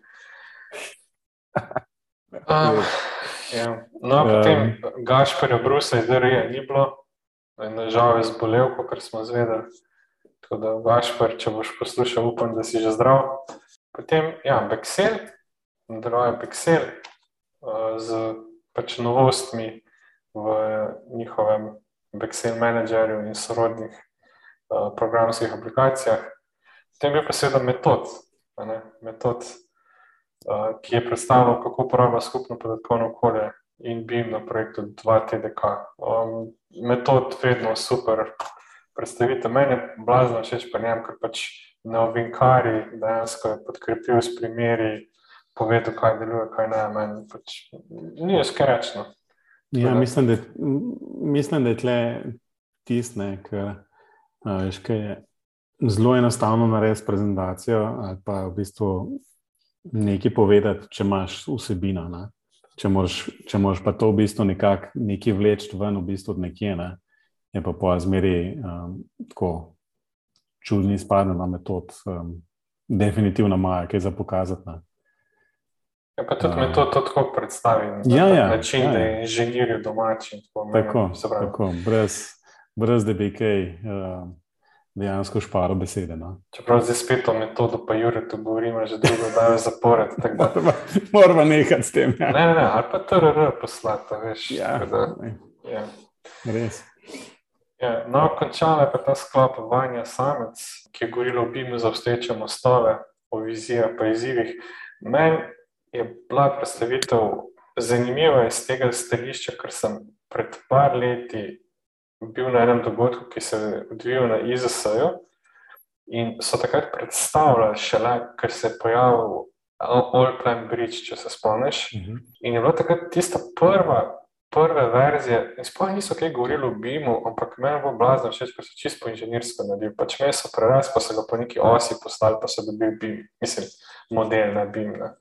um, (laughs) ja. No, potem um, Gašporja Brusa iz DRE ni bilo, Žal je zbolel, kot smo zvedeli. Tako da, Gašpor, če boš poslušal, upam, da si že zdrav. Potem, ja, Bexel, nadaljujem Bexel uh, z pač novostmi v njihovem Bexel menedžerju in sorodnih uh, programskih aplikacijah. Potem je pa seveda metod, metod uh, ki je predstavljal, kako uporablja skupno podatkovno okolje in BIM na projektu 2TDK. Um, metod vedno super predstavite. Meni je blazno všeč pa njem, ker pač na ovinkari dejansko je podkrepil s primeri, povedal, kaj deluje, kaj ne, meni pač ni skrečno. Ja, mislim, da, mislim, da je tle tisne, ker veš, kaj je zelo enostavno narediti prezentacijo ali pa v bistvu nekaj povedati, če imaš vsebino. Ne? Če moraš, če moraš pa to v bistvu nekako nekaj vleči ven, v bistvu od nekje, ne? je pa po zmeri um, tako čudni spadne na metod, um, definitivno ima kaj za pokazati. Ne? Ja, pa tudi uh, me to tako predstavi, ja, ja, način, ja, ja. da je inženirju domači. Tako, tako, brez, brez da bi kaj. Uh, dejansko šparo besede. No? Čeprav zdaj spet o metodu, pa Jurek, tu govorimo že drugo, da je zapored. Moramo nekaj s tem. Ja. Ne, ne, ali pa TRR poslati, veš. Ja, da, ja. Res. Ja, no, končala je pa ta sklop Vanja Samec, ki je govorila o BIM-u za obstoječe mostove, o vizijah pa izzivih. Meni je bila predstavitev zanimiva iz tega stališča, ker sem pred par leti bil na enem dogodku, ki se je odvijal na IZS-ju. In so takrat predstavljali, šele, ker se je pojavil All Plan Bridge, če se spomniš. Uh mhm. -huh. In je bila takrat tista prva, prva verzija. In sploh niso kaj govorili o BIM-u, ampak meni je bilo blazno všeč, ker so čisto inženirsko naredili. Pač me so prerasli, pa so ga po neki osi poslali, pa so dobili BIM, mislim, model na BIM. Ne.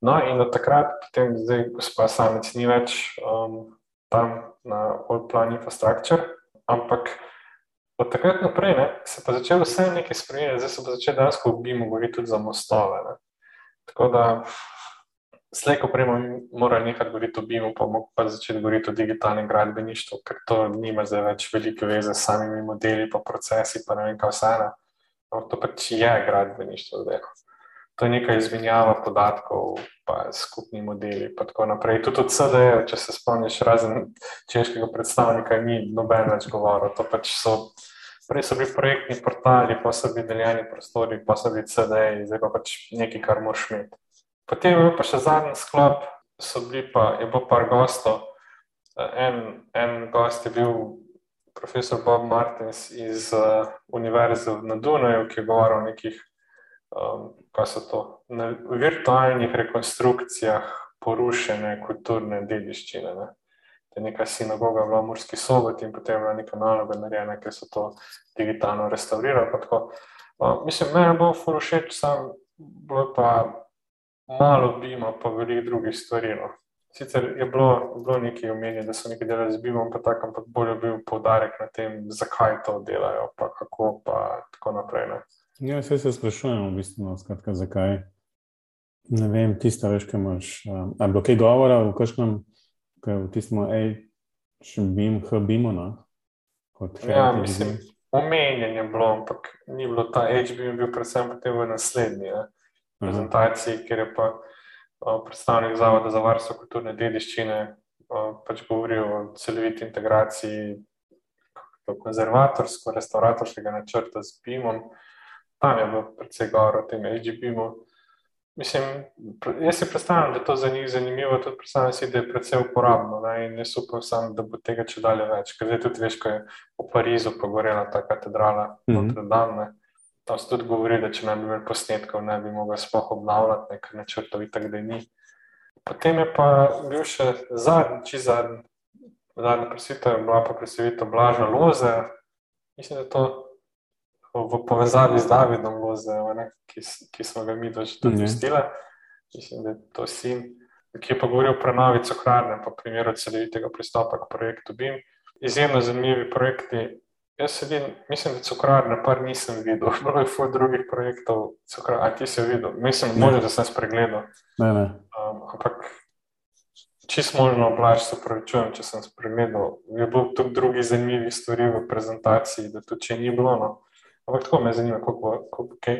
No, in od takrat, potem, zdaj, gospod Samec, ni več um, tam na All Plan Infrastructure, ampak od takrat naprej ne, se pa začelo vse nekaj spremeniti, zdaj se pa začelo dejansko v BIM-u govoriti tudi za mostove. Ne. Tako da slej, ko prej morali nekaj govoriti o BIM-u, pa bomo pa začeli govoriti o digitalnem gradbeništvu, ker to nima zdaj več velike veze s samimi modeli, pa procesi, pa ne vem, kaj vse ena. To pač je gradbeništvo zdaj to je neka izmenjava podatkov, pa skupni modeli. In tako naprej. Tudi od CD, če se spomniš, razen češkega predstavnika, ni noben več govoril. To pač so. Prej so bili projektni portali, pa so bili deljeni prostori, pa so bili CD-ji, zdaj pa pač nekaj, kar moraš imeti. Potem je pa še zadnji sklop, so bili pa, je bilo par gostov. En, en gost je bil profesor Bob Martins iz uh, Univerze na Dunaju, ki je govoril o nekih um, kaj so to, na virtualnih rekonstrukcijah porušene kulturne dediščine. Ne. To je neka sinagoga v Murski soboti in potem je neka naloga narejena, ker so to digitalno restaurirali. Uh, mislim, meni je bilo furušeč, sam bilo pa malo bima, pa veliko drugih stvari. No. Sicer je bilo, bilo nekaj omenjeno, da so nekaj delali z BIM-om, ampak bolj je bil poudarek na tem, zakaj to delajo, pa kako, pa tako naprej. Ne. Ja, vse se sprašujemo, v bistvu, no, skratka, zakaj. Ne vem, tiste veš, kaj imaš. Um, ali bo kaj govora v kakšnem, kaj v tistem, hej, če bi jim hbimo, no? Ja, mislim, omenjen je bilo, ampak ni bilo ta HB, bil predvsem potem v naslednji ne? prezentaciji, kjer je pa uh, predstavnik Zavoda za varstvo kulturne dediščine uh, pač govoril o celoviti integraciji konzervatorsko, restauratorskega načrta z BIM-om tam je bilo predvsej govora o tem HGP-u. Mislim, jaz si predstavljam, da je to za njih zanimivo, tudi predstavljam si, da je predvsej uporabno ne? in jaz upam sam, da bo tega če dalje več. Ker zdaj tudi veš, ko je v Parizu pogorela ta katedrala mm -hmm. Notre Dame, tam so tudi govorili, da če ne bi imeli posnetkov, ne bi mogli sploh obnavljati, ker načrtov in tako da ni. Potem je pa bil še zadnji, či zadnji, zadnji predstavitev, bila pa predstavitev Blaža Loze. Mislim, da je to v povezavi z Davidom Lozejem, ki, ki smo ga mi že tudi pustili. Mislim, da je to sin, ki je pa govoril o prenovi cukrarne, po primeru celovitega pristopa k projektu BIM. Izjemno zanimivi projekti. Jaz sedim, mislim, da cukrarne par nisem videl, (laughs) bilo je full drugih projektov, cukrar, a ti si videl, mislim, možno, da sem spregledal. Ne, ne. Um, ampak čist možno oblač, se pravičujem, če sem spregledal. Je bilo tudi drugih zanimivih stvari v prezentaciji, da to če ni bilo. No. Ampak tako me zanima, kako bo kako, kaj.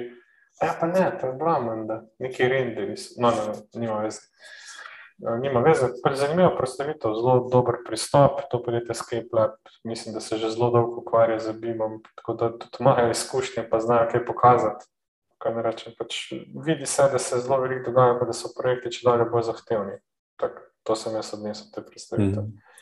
Ja, pa ne, to je blamen, da neki renderi, no, ne, nima veze. Ja, nima veze, pač zanimivo predstavitev, zelo dober pristop, to podjetje Skype Lab, mislim, da se že zelo dolgo ukvarja z BIM-om, tako da tudi imajo izkušnje, pa znajo kaj pokazati. Kaj rečem, pač vidi se, da se zelo veliko dogaja, pa da so projekti če dalje bolj zahtevni. Tak, to sem jaz odnesel te predstavitev. Mm.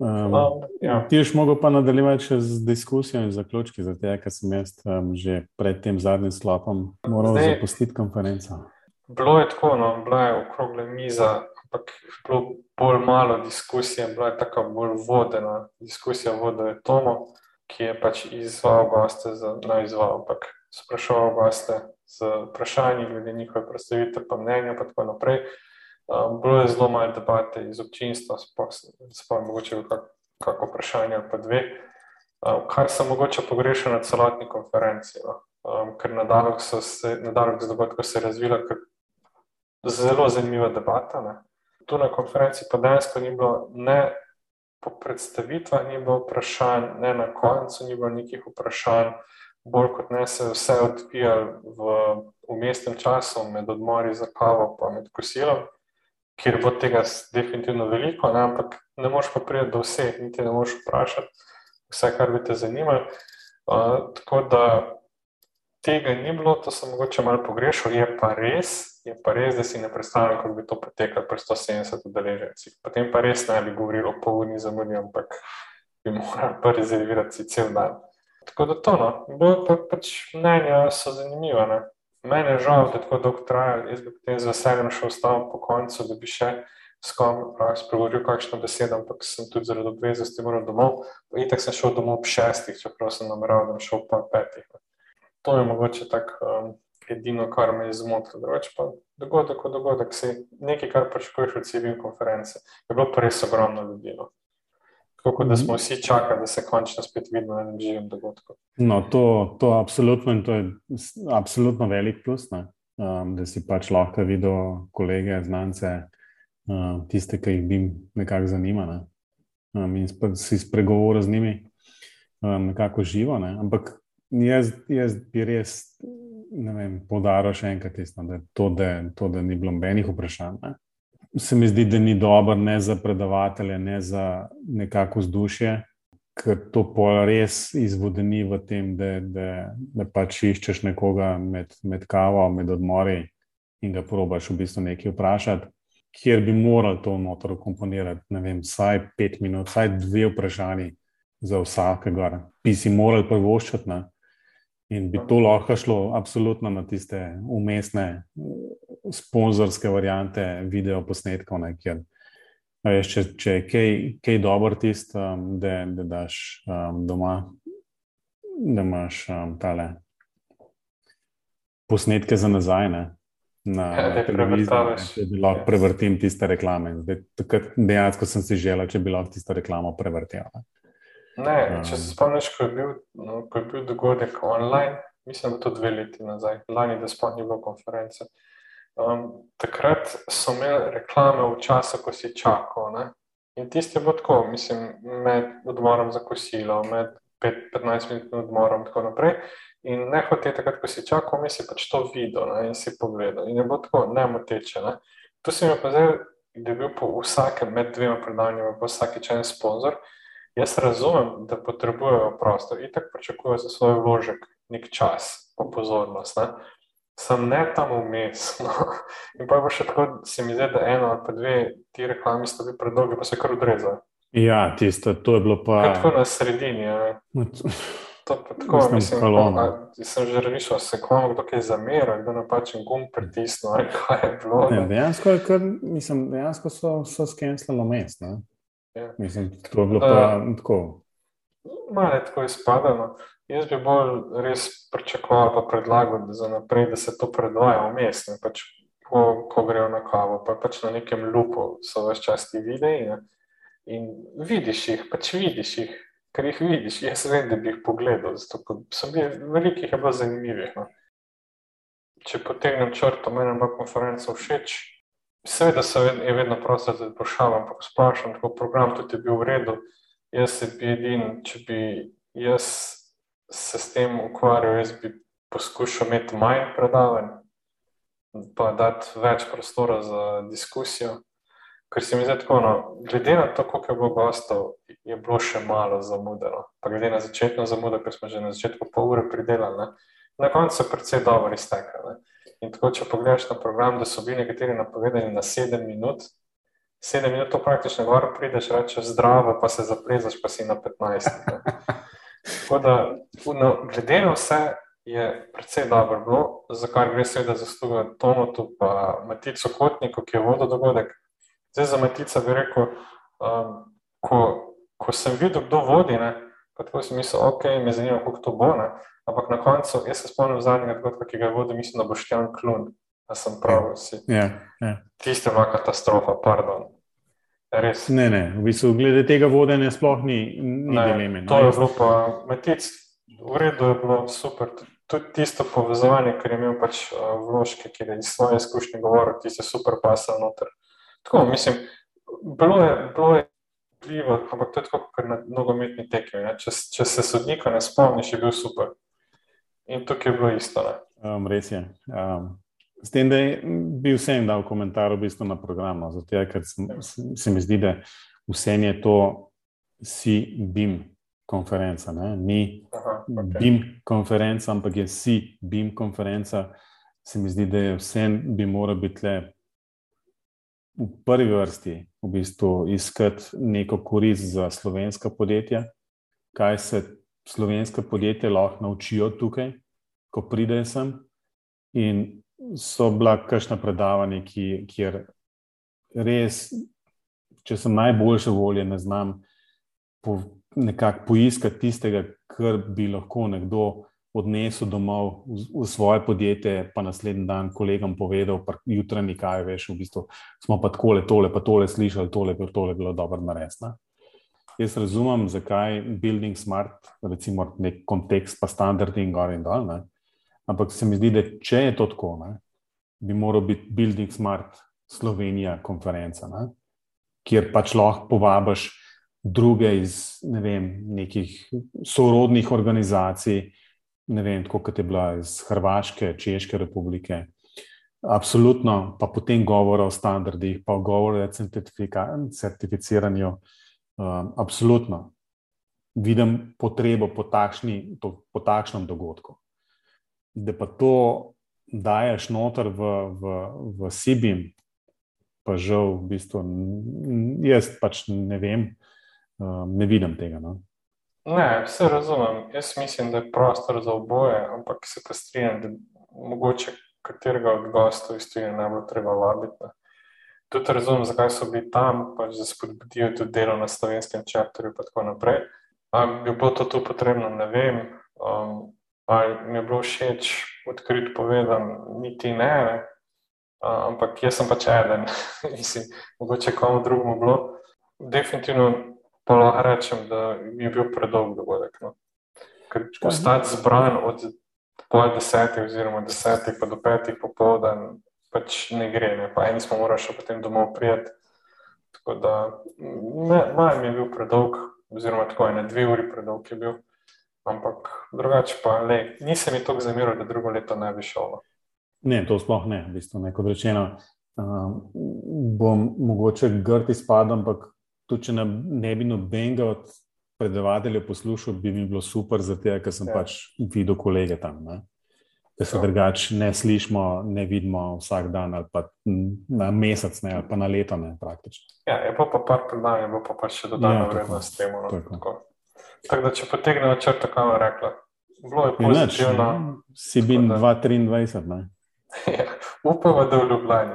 Um, um, ja. Ti boš mogel pa nadaljevati še z diskusijo in zaključki, zato ker sem jaz um, že pred tem zadnjim sklopom moral Zdaj, zapustiti konferenco. Bilo je tako, no, bila je okrogla miza, ampak bilo bolj malo diskusije, bila je tako bolj vodena diskusija, vodil je Tomo, ki je pač izval goste za najizval, ampak sprašoval goste z vprašanji glede njihove predstavitve, pa mnenja, pa tako naprej. Um, bilo je zelo malo debate iz občinstva, spomnim mogoče kak, kako vprašanje ali pa dve, um, kar sem mogoče pogrešal na celotni konferenci, no? um, ker na dalek so se, na dalek z dogodkov se razvila zelo zanimiva debata. Ne? Tu na konferenci pa dejansko ni bilo ne po predstavitvah, ni bilo vprašanj, ne na koncu ni bilo nekih vprašanj, bolj kot ne se vse odvija v umestnem času, med odmori za kavo, pa med kosilom, kjer bo tega definitivno veliko, ne, ampak ne moš pa priti do vseh, niti ne moš vprašati vse, kar bi te zanimalo. Uh, tako da tega ni bilo, to sem mogoče malo pogrešal, je pa res, je pa res, da si ne predstavljam, kako bi to potekalo pri 170 udeležencih. Potem pa res ne bi govoril o polni zamudi, ampak bi moral pa rezervirati cel dan. Tako da to, no, bolj pa pač mnenja so zanimiva. Ne. Mene je žal, da tako dolgo traja, jaz bi potem z veseljem še ostal po koncu, da bi še s kom spregovoril kakšno besedo, ampak sem tudi zaradi obveznosti moral domov. In tako sem šel domov ob šestih, čeprav sem nameraval, da bom šel pa petih. To je mogoče tako um, edino, kar me je zmotilo. Drugače pa dogodek, dogodek, se nekaj, kar pričakuješ od civilne konference. Je bilo pa res ogromno ljudi. No. Tako da smo vsi čakali, da se končno spet vidimo na enem živem dogodku. No, to, to, absolutno, to je absolutno velik plus, um, da si pač lahko videl kolege, znance, um, tiste, ki jih bi nekako zanimali. Ne? Um, in si spregovoril z njimi um, nekako živo. Ne? Ampak jaz, jaz bi res podaril še enkrat, tisto, da, to, da, to, da ni bilo nobenih vprašanj. Ne? Se mi zdi, da ni dobro ne za predavatelje, ne za nekako vzdušje, ker to pol res izvodeni v tem, da, da, da pač iščeš nekoga med, med kavo, med odmori in ga probaš v bistvu nekaj vprašati, kjer bi moral to notor komponirati. Ne vem, vsaj pet minut, vsaj dve vprašanji za vsakega, bi si morali prvoščati. In bi to lahko šlo absolutno na tiste umestne, sponzorske variante video posnetkov, ne, kjer veš, če, če je kaj, kaj dobro tisto, um, da, da daš um, doma, da imaš um, tale posnetke za nazaj. Ne. Na ja, televiziji, da lahko prevrtim tiste reklame. Dejansko sem si želel, če bi lahko tisto reklamo prevrtel. Ne, če se spomniš, ko je bil, no, ko je bil dogodek online, mislim, da je to dve leti nazaj, lani, da sploh ni bilo konference. Um, takrat so imeli reklame v času, ko si čakal. Ne? In tisti je bilo tako, mislim, med odmorom za kosilo, med 15 minut odmorom in tako naprej. In ne hoče takrat, ko si čakal, mi si pač to videl ne? in si pogledal. In je bilo tako, ne moteče. Ne? Tu si mi pa zdaj, da je bil po vsakem, med dvema predavanjima, po vsakeč en sponzor. Jaz razumem, da potrebujejo prostor in tako pričakujejo za svoj vložek nek čas, pa pozornost. Ne? Sem ne tam vmes. (laughs) No? In pa še tako se mi zdi, da eno ali pa dve ti reklami sta bili predolgi, pa se kar odrezali. Ja, tisto, to je bilo pa. Tako na sredini. To pa tako, mislim, mislim pa, sem že razmišljal, se komu kdo kaj zamera, kdo napačen gum pritisnil, ali kaj je bilo. Ne, dejansko, je kar, mislim, dejansko so, so skenslalo mest. Ne? Ja. Mislim, to je bilo pa uh, tako. Malo je tako izpadalo. Jaz bi bolj res pričakoval, pa predlagal, da, naprej, da se to predvaja vmes, pač, ko, ko grejo na kavo, pa pač na nekem lupu so vse čas ti videi. Ne? In vidiš jih, pač vidiš jih, ker jih vidiš. Jaz vem, da bi jih pogledal, zato so bili veliki, je bilo zanimivih. No? Če potegnem črto, meni je konferenca všeč. Seveda se je vedno prostor za vprašanje, ampak splošno, tako program tudi je bil v redu. Jaz bi edin, če bi jaz se s tem ukvarjal, jaz bi poskušal imeti manj predavanj, pa dati več prostora za diskusijo. Ker se mi zdi tako, no, glede na to, koliko je bilo gostov, je bilo še malo zamudeno. Pa glede na začetno zamudo, ker smo že na začetku pol ure pridelali, ne. na koncu se predvsej dobro iztekali. In tako, če pogledaš na program, da so bili nekateri napovedani na 7 minut, 7 minut, to praktično gor prideš, rečeš zdravo, pa se zaplezaš, pa si na 15. Tako da, no, glede na vse, je predvsej dobro bilo, za kar gre seveda zasluga Tomotu pa Matico Kotniku, ki je vodil dogodek. Zdaj za Matica bi rekel, um, ko, ko sem videl, kdo vodi, ne, Pa tako si mislil, ok, me zanima, kako to bo. Ne? Ampak na koncu, jaz se spomnim zadnjega dogodka, ki ga je vodil, mislim, da bo Štjan Klun. Da sem prav, vsi. Ja, ja. Tiste ima katastrofa, pardon. Res. Ne, ne, v bistvu, glede tega vodenja sploh ni, ni Ne, dileme. To je bilo pa metic, v redu je bilo super. Tudi tisto povezovanje, ker je imel pač uh, vložke, ki je iz svoje izkušnje govoril, ti se super pasal noter. Tako, mislim, bilo je, bilo je vplivo, ampak to je tako, kot na nogometni tekmi. Če, če se sodnika ne spomniš, je bil super. In tukaj je bilo isto. Ne? Um, res je. Um, s tem, da je bil vsem dal komentar v bistvu na program, no, zato ker sem, se, mi zdi, da vsem je to si-bim konferenca. Ne? Ni Aha, okay. BIM konferenca, ampak je si-bim konferenca. Se mi zdi, da je vsem bi moral biti le v prvi vrsti v bistvu iskati neko korist za slovenska podjetja, kaj se slovenska podjetja lahko naučijo tukaj, ko pridejo sem. In so bila kakšna predavanja, ki, kjer res, če sem najboljše volje, ne znam po, nekako poiskati tistega, kar bi lahko nekdo odnesel domov v, v svoje podjetje, pa naslednji dan kolegom povedal, pa jutranji kaj veš, v bistvu smo pa tole, tole, pa tole slišali, tole, pa tole bilo dobro naresno. Jaz razumem, zakaj building smart, recimo nek kontekst, pa standardi in gor in dol. Ne? Ampak se mi zdi, da če je to tako, ne, bi moral biti building smart Slovenija konferenca, ne? kjer pač lahko povabiš druge iz ne vem, nekih sorodnih organizacij, ne vem, tako kot je bila iz Hrvaške, Češke republike. Absolutno, pa potem govora o standardih, pa govora o certificiranju. Um, absolutno vidim potrebo po, takšni, to, po takšnem dogodku. Da pa to daješ noter v, v, v Sibim, pa žal, v bistvu, jaz pač ne vem, um, ne vidim tega. No. Ne, vse razumem. Jaz mislim, da je prostor za oboje, ampak se pa strinjam, da mogoče katerega od gostov iz tujine ne bo treba vabiti. Tudi razumem, zakaj so bili tam, pač da spodbudijo tudi delo na slovenskem čarterju in tako naprej. Ali bi bilo to tu potrebno, ne vem. Um, ali mi je bilo všeč, odkrit povedan, niti ne. ne. Uh, ampak jaz sem pač eden, (laughs) mislim, mogoče komu drugemu bilo. Definitivno pa lahko rečem, da mi je bil predolg dogodek. No. Ker ostati zbran od pol desetih, oziroma desetih pa do petih popoldan, pač ne gre. Ne. Pa eni smo morali še potem domov prijeti. Tako da ne, manj mi je bil predolg, oziroma tako ene dve uri predolg je bil. Ampak drugače pa le, nisem mi tako zamiral, da drugo leto ne bi šel. no. Ne, to sploh ne, v bistvu, ne. kot rečeno. Um, bom mogoče grd izpadel, ampak tudi če ne, ne bi nobenega od predavateljev poslušal, bi mi bilo super, zato ker sem Ja. pač videl kolege tam. Ne. Da se Ja. drugače ne slišimo, ne vidimo vsak dan, ali pa na mesec, ne, ali pa na leto, ne praktično. Ja, je pa pa par predavanj, je bilo pa pač še dodana Ja, vrednost temu. No, tako. tako. tako da, če potegnemo črto, kaj vam rekla, bilo je pozitivno. Si bin Tako da- 2-23, ne. (laughs) Ja, Upamo, da v Ljubljani.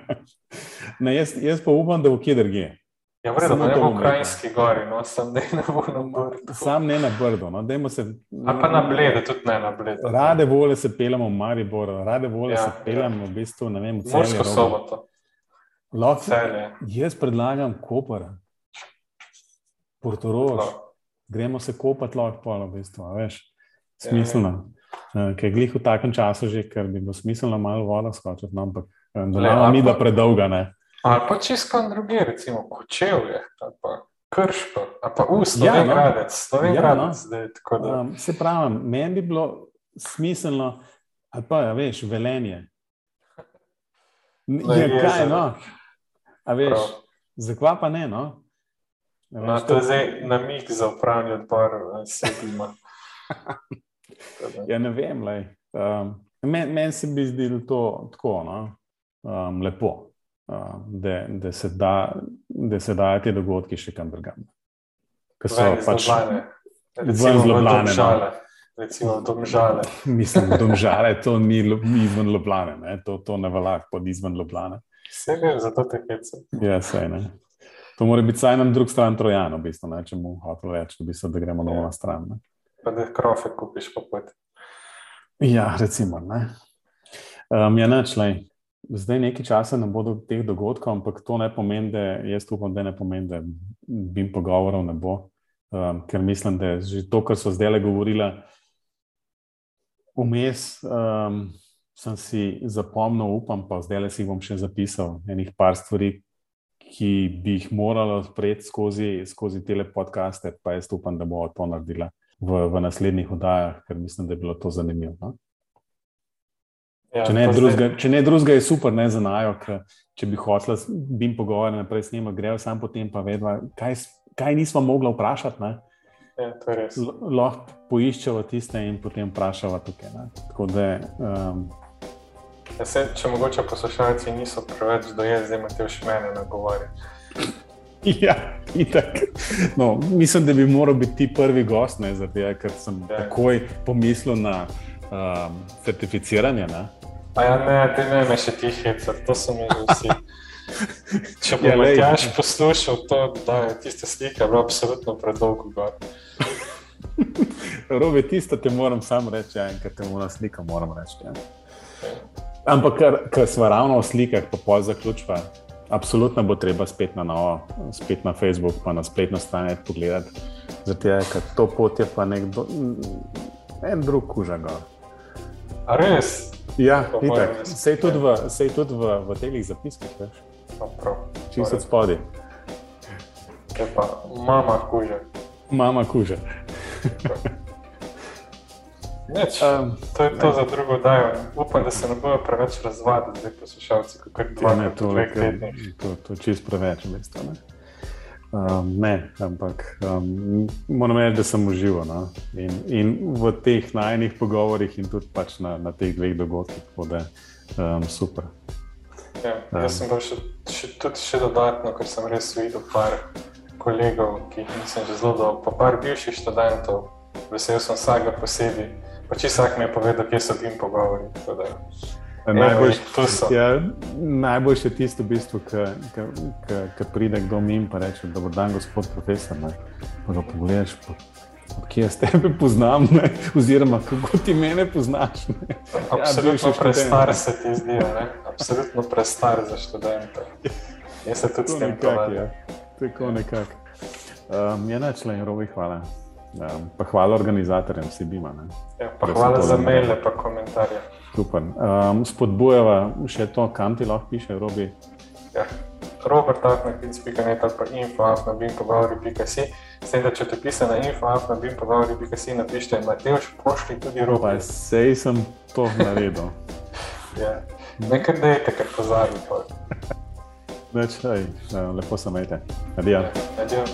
(laughs) ne, jaz, jaz pa upam, da bo kje drugje. Ja, vredno, Samo ne to bo bom v Krajinski gori, no, da ne na Brdu. Sam ne na Brdo. No. dajmo Se, Ali pa na Blede, tudi ne na Blede. Rade volje se pelemo v Maribor, rade volje Ja, ja, se pelemo v bistvu ne vem, v celje. Rogoš. soboto, Lahko celje. jaz predlagam Koper, Portorož, No. gremo se kopati lahko polo, v bistvu, a veš, smiselno. Ja, Ker je glih v takem času že, ker bi bilo smiselno malo voda skočiti, no, ampak eh, da ni da pa- predolga, ne. Ali pa čisto druge, recimo Kočevje, ali pa Krško, ali pa Ja, U, no. Slovengradec, Ja, no. zdaj tako da. Um, se pravi, meni bi bilo smiselno, ali pa ja, veš, velenje. N- Na Ja, kaj, no? A veš, Prav. zakva pa ne, no? A No, veš, to je zdaj namig za upravni odbor. Tako da. Ja, ne vem. lej. Um, Meni men se bi zdelo to tako no? um, lepo, da, da, se da, da se dajo ti dogodki še kam drugam. Ker so iz pač, Ljubljane. ven Recimo iz v Ljubljane, no. Recimo Domžale. (laughs) mislim, domžale, to ni izven Ljubljane, ne? to, to ne velja pod izven Ljubljane. Vse vem, zato te hecam. Ja, sej ne. To mora biti saj nam drug stran trojano, v bistvu, ne, če mu hotel reči, v bistvu, da gremo novo na stran. Ne. Pa da krofe kupiš po poti. Ja, recimo. Ne. Um, ja, neč, lej. Zdaj nekaj časa ne bodo teh dogodkov, ampak to ne pomeni, da jaz upam, da ne pomeni, da bi jim pogovorov ne bo. Um, ker mislim, da je že to, kar so zdaj le govorila, vmes um, sem si zapomnil, upam pa, zdaj le si bom še zapisal enih par stvari, ki bi jih moralo sprejeti skozi, skozi te podcaste, pa jaz upam, da bo to naredila v, v naslednjih oddajah, ker mislim, da je bilo to zanimivo. No? Ja, če, ne drugega, zdaj... ne je super, ne za najo, če bi hotel, bi jim pogovarjal naprej s njima, grejo sam potem pa vedva, kaj, kaj nismo mogli vprašati. Ja, Lahko poiščemo tiste in potem vprašamo tukaj. Da, um... ja, se, če mogoče poslušalci niso preveč dojeli, zdaj imate še mene na govori. (laughs) Ja, no, mislim, da bi moral biti ti prvi gost, ne, zato, ker sem ja. takoj pomislil na um, certificiranje. Ne. A ja, ne, te ne me še ti heca, to so mi vsi. (laughs) Če me ja, Matjaš poslušal, to, da je tiste slike, bilo absolutno predolgo gor. (laughs) Robe, tisto ti moram sam reči, ja, ker te moram slika, moram reči. Ja. Ampak, ker, ker smo ravno v slikah, pa pol zaključva, absolutno bo treba spet na novo, spet na Facebook, pa na spletno stran pogledati. Zato je, ker to pot je pa nekdo, en drug kužaga. A res? Ja. Sej tudi v, sej tudi v, v telih zapiskih, veš? Čisto spodi. Je pa mama kuža. Mama kuža. Neč, um, to je to ne. za drugo dajo. Upam, da se ne bojo preveč razvadili, zdaj poslušalci, kako je dva ja, to, to, to čist preveč, mesto. Ne? Um, ne, ampak um, moram reči, da sem užival no? in, in v teh najnih pogovorih, in tudi pač na, na teh dveh dogodkih, tako da je um, super. Ja, jaz sem pa še, še, tudi še dodatno, ker sem res videl par kolegov, ki jih nisem že zelo dolgo, pa par bivših študentov, vesel sem vsakega posebej. Pač vsak mi je povedal, kje so ti pogovori. Najboljše ja, najboljš je tisto, v bistvu, ki pride kdo mi in reče: Dobro dan, gospod profesor. Ne? Pa ga pogledaš, pa, kje jaz tebe poznam, ne? oziroma kako ti mene poznaš. Ne? Absolutno ja, prestar se ti zdi, absolutno prestar za študente. Jaz se tudi s tem ukvarjam. Ja. Tako nekako. Um, je načelen, rovi, hvala. Um, pa hvala organizatorjem, vsi bima. Ja, pa hvala za maile in komentarje. Super. Um, spodbujava še to, kam ti lahko piše, Robi. Ja. Robert, tako na pinc.net ali pa info.bimpogovori.si. S tem, da če te piše na info.bimpogovori.si, napišite Mateoš, pošli tudi Robi. Sej sem to naredil. (laughs) ja. Nekaj dejte, ker pozabite. Več, lepo sem, ajte. Adijo. Adijo.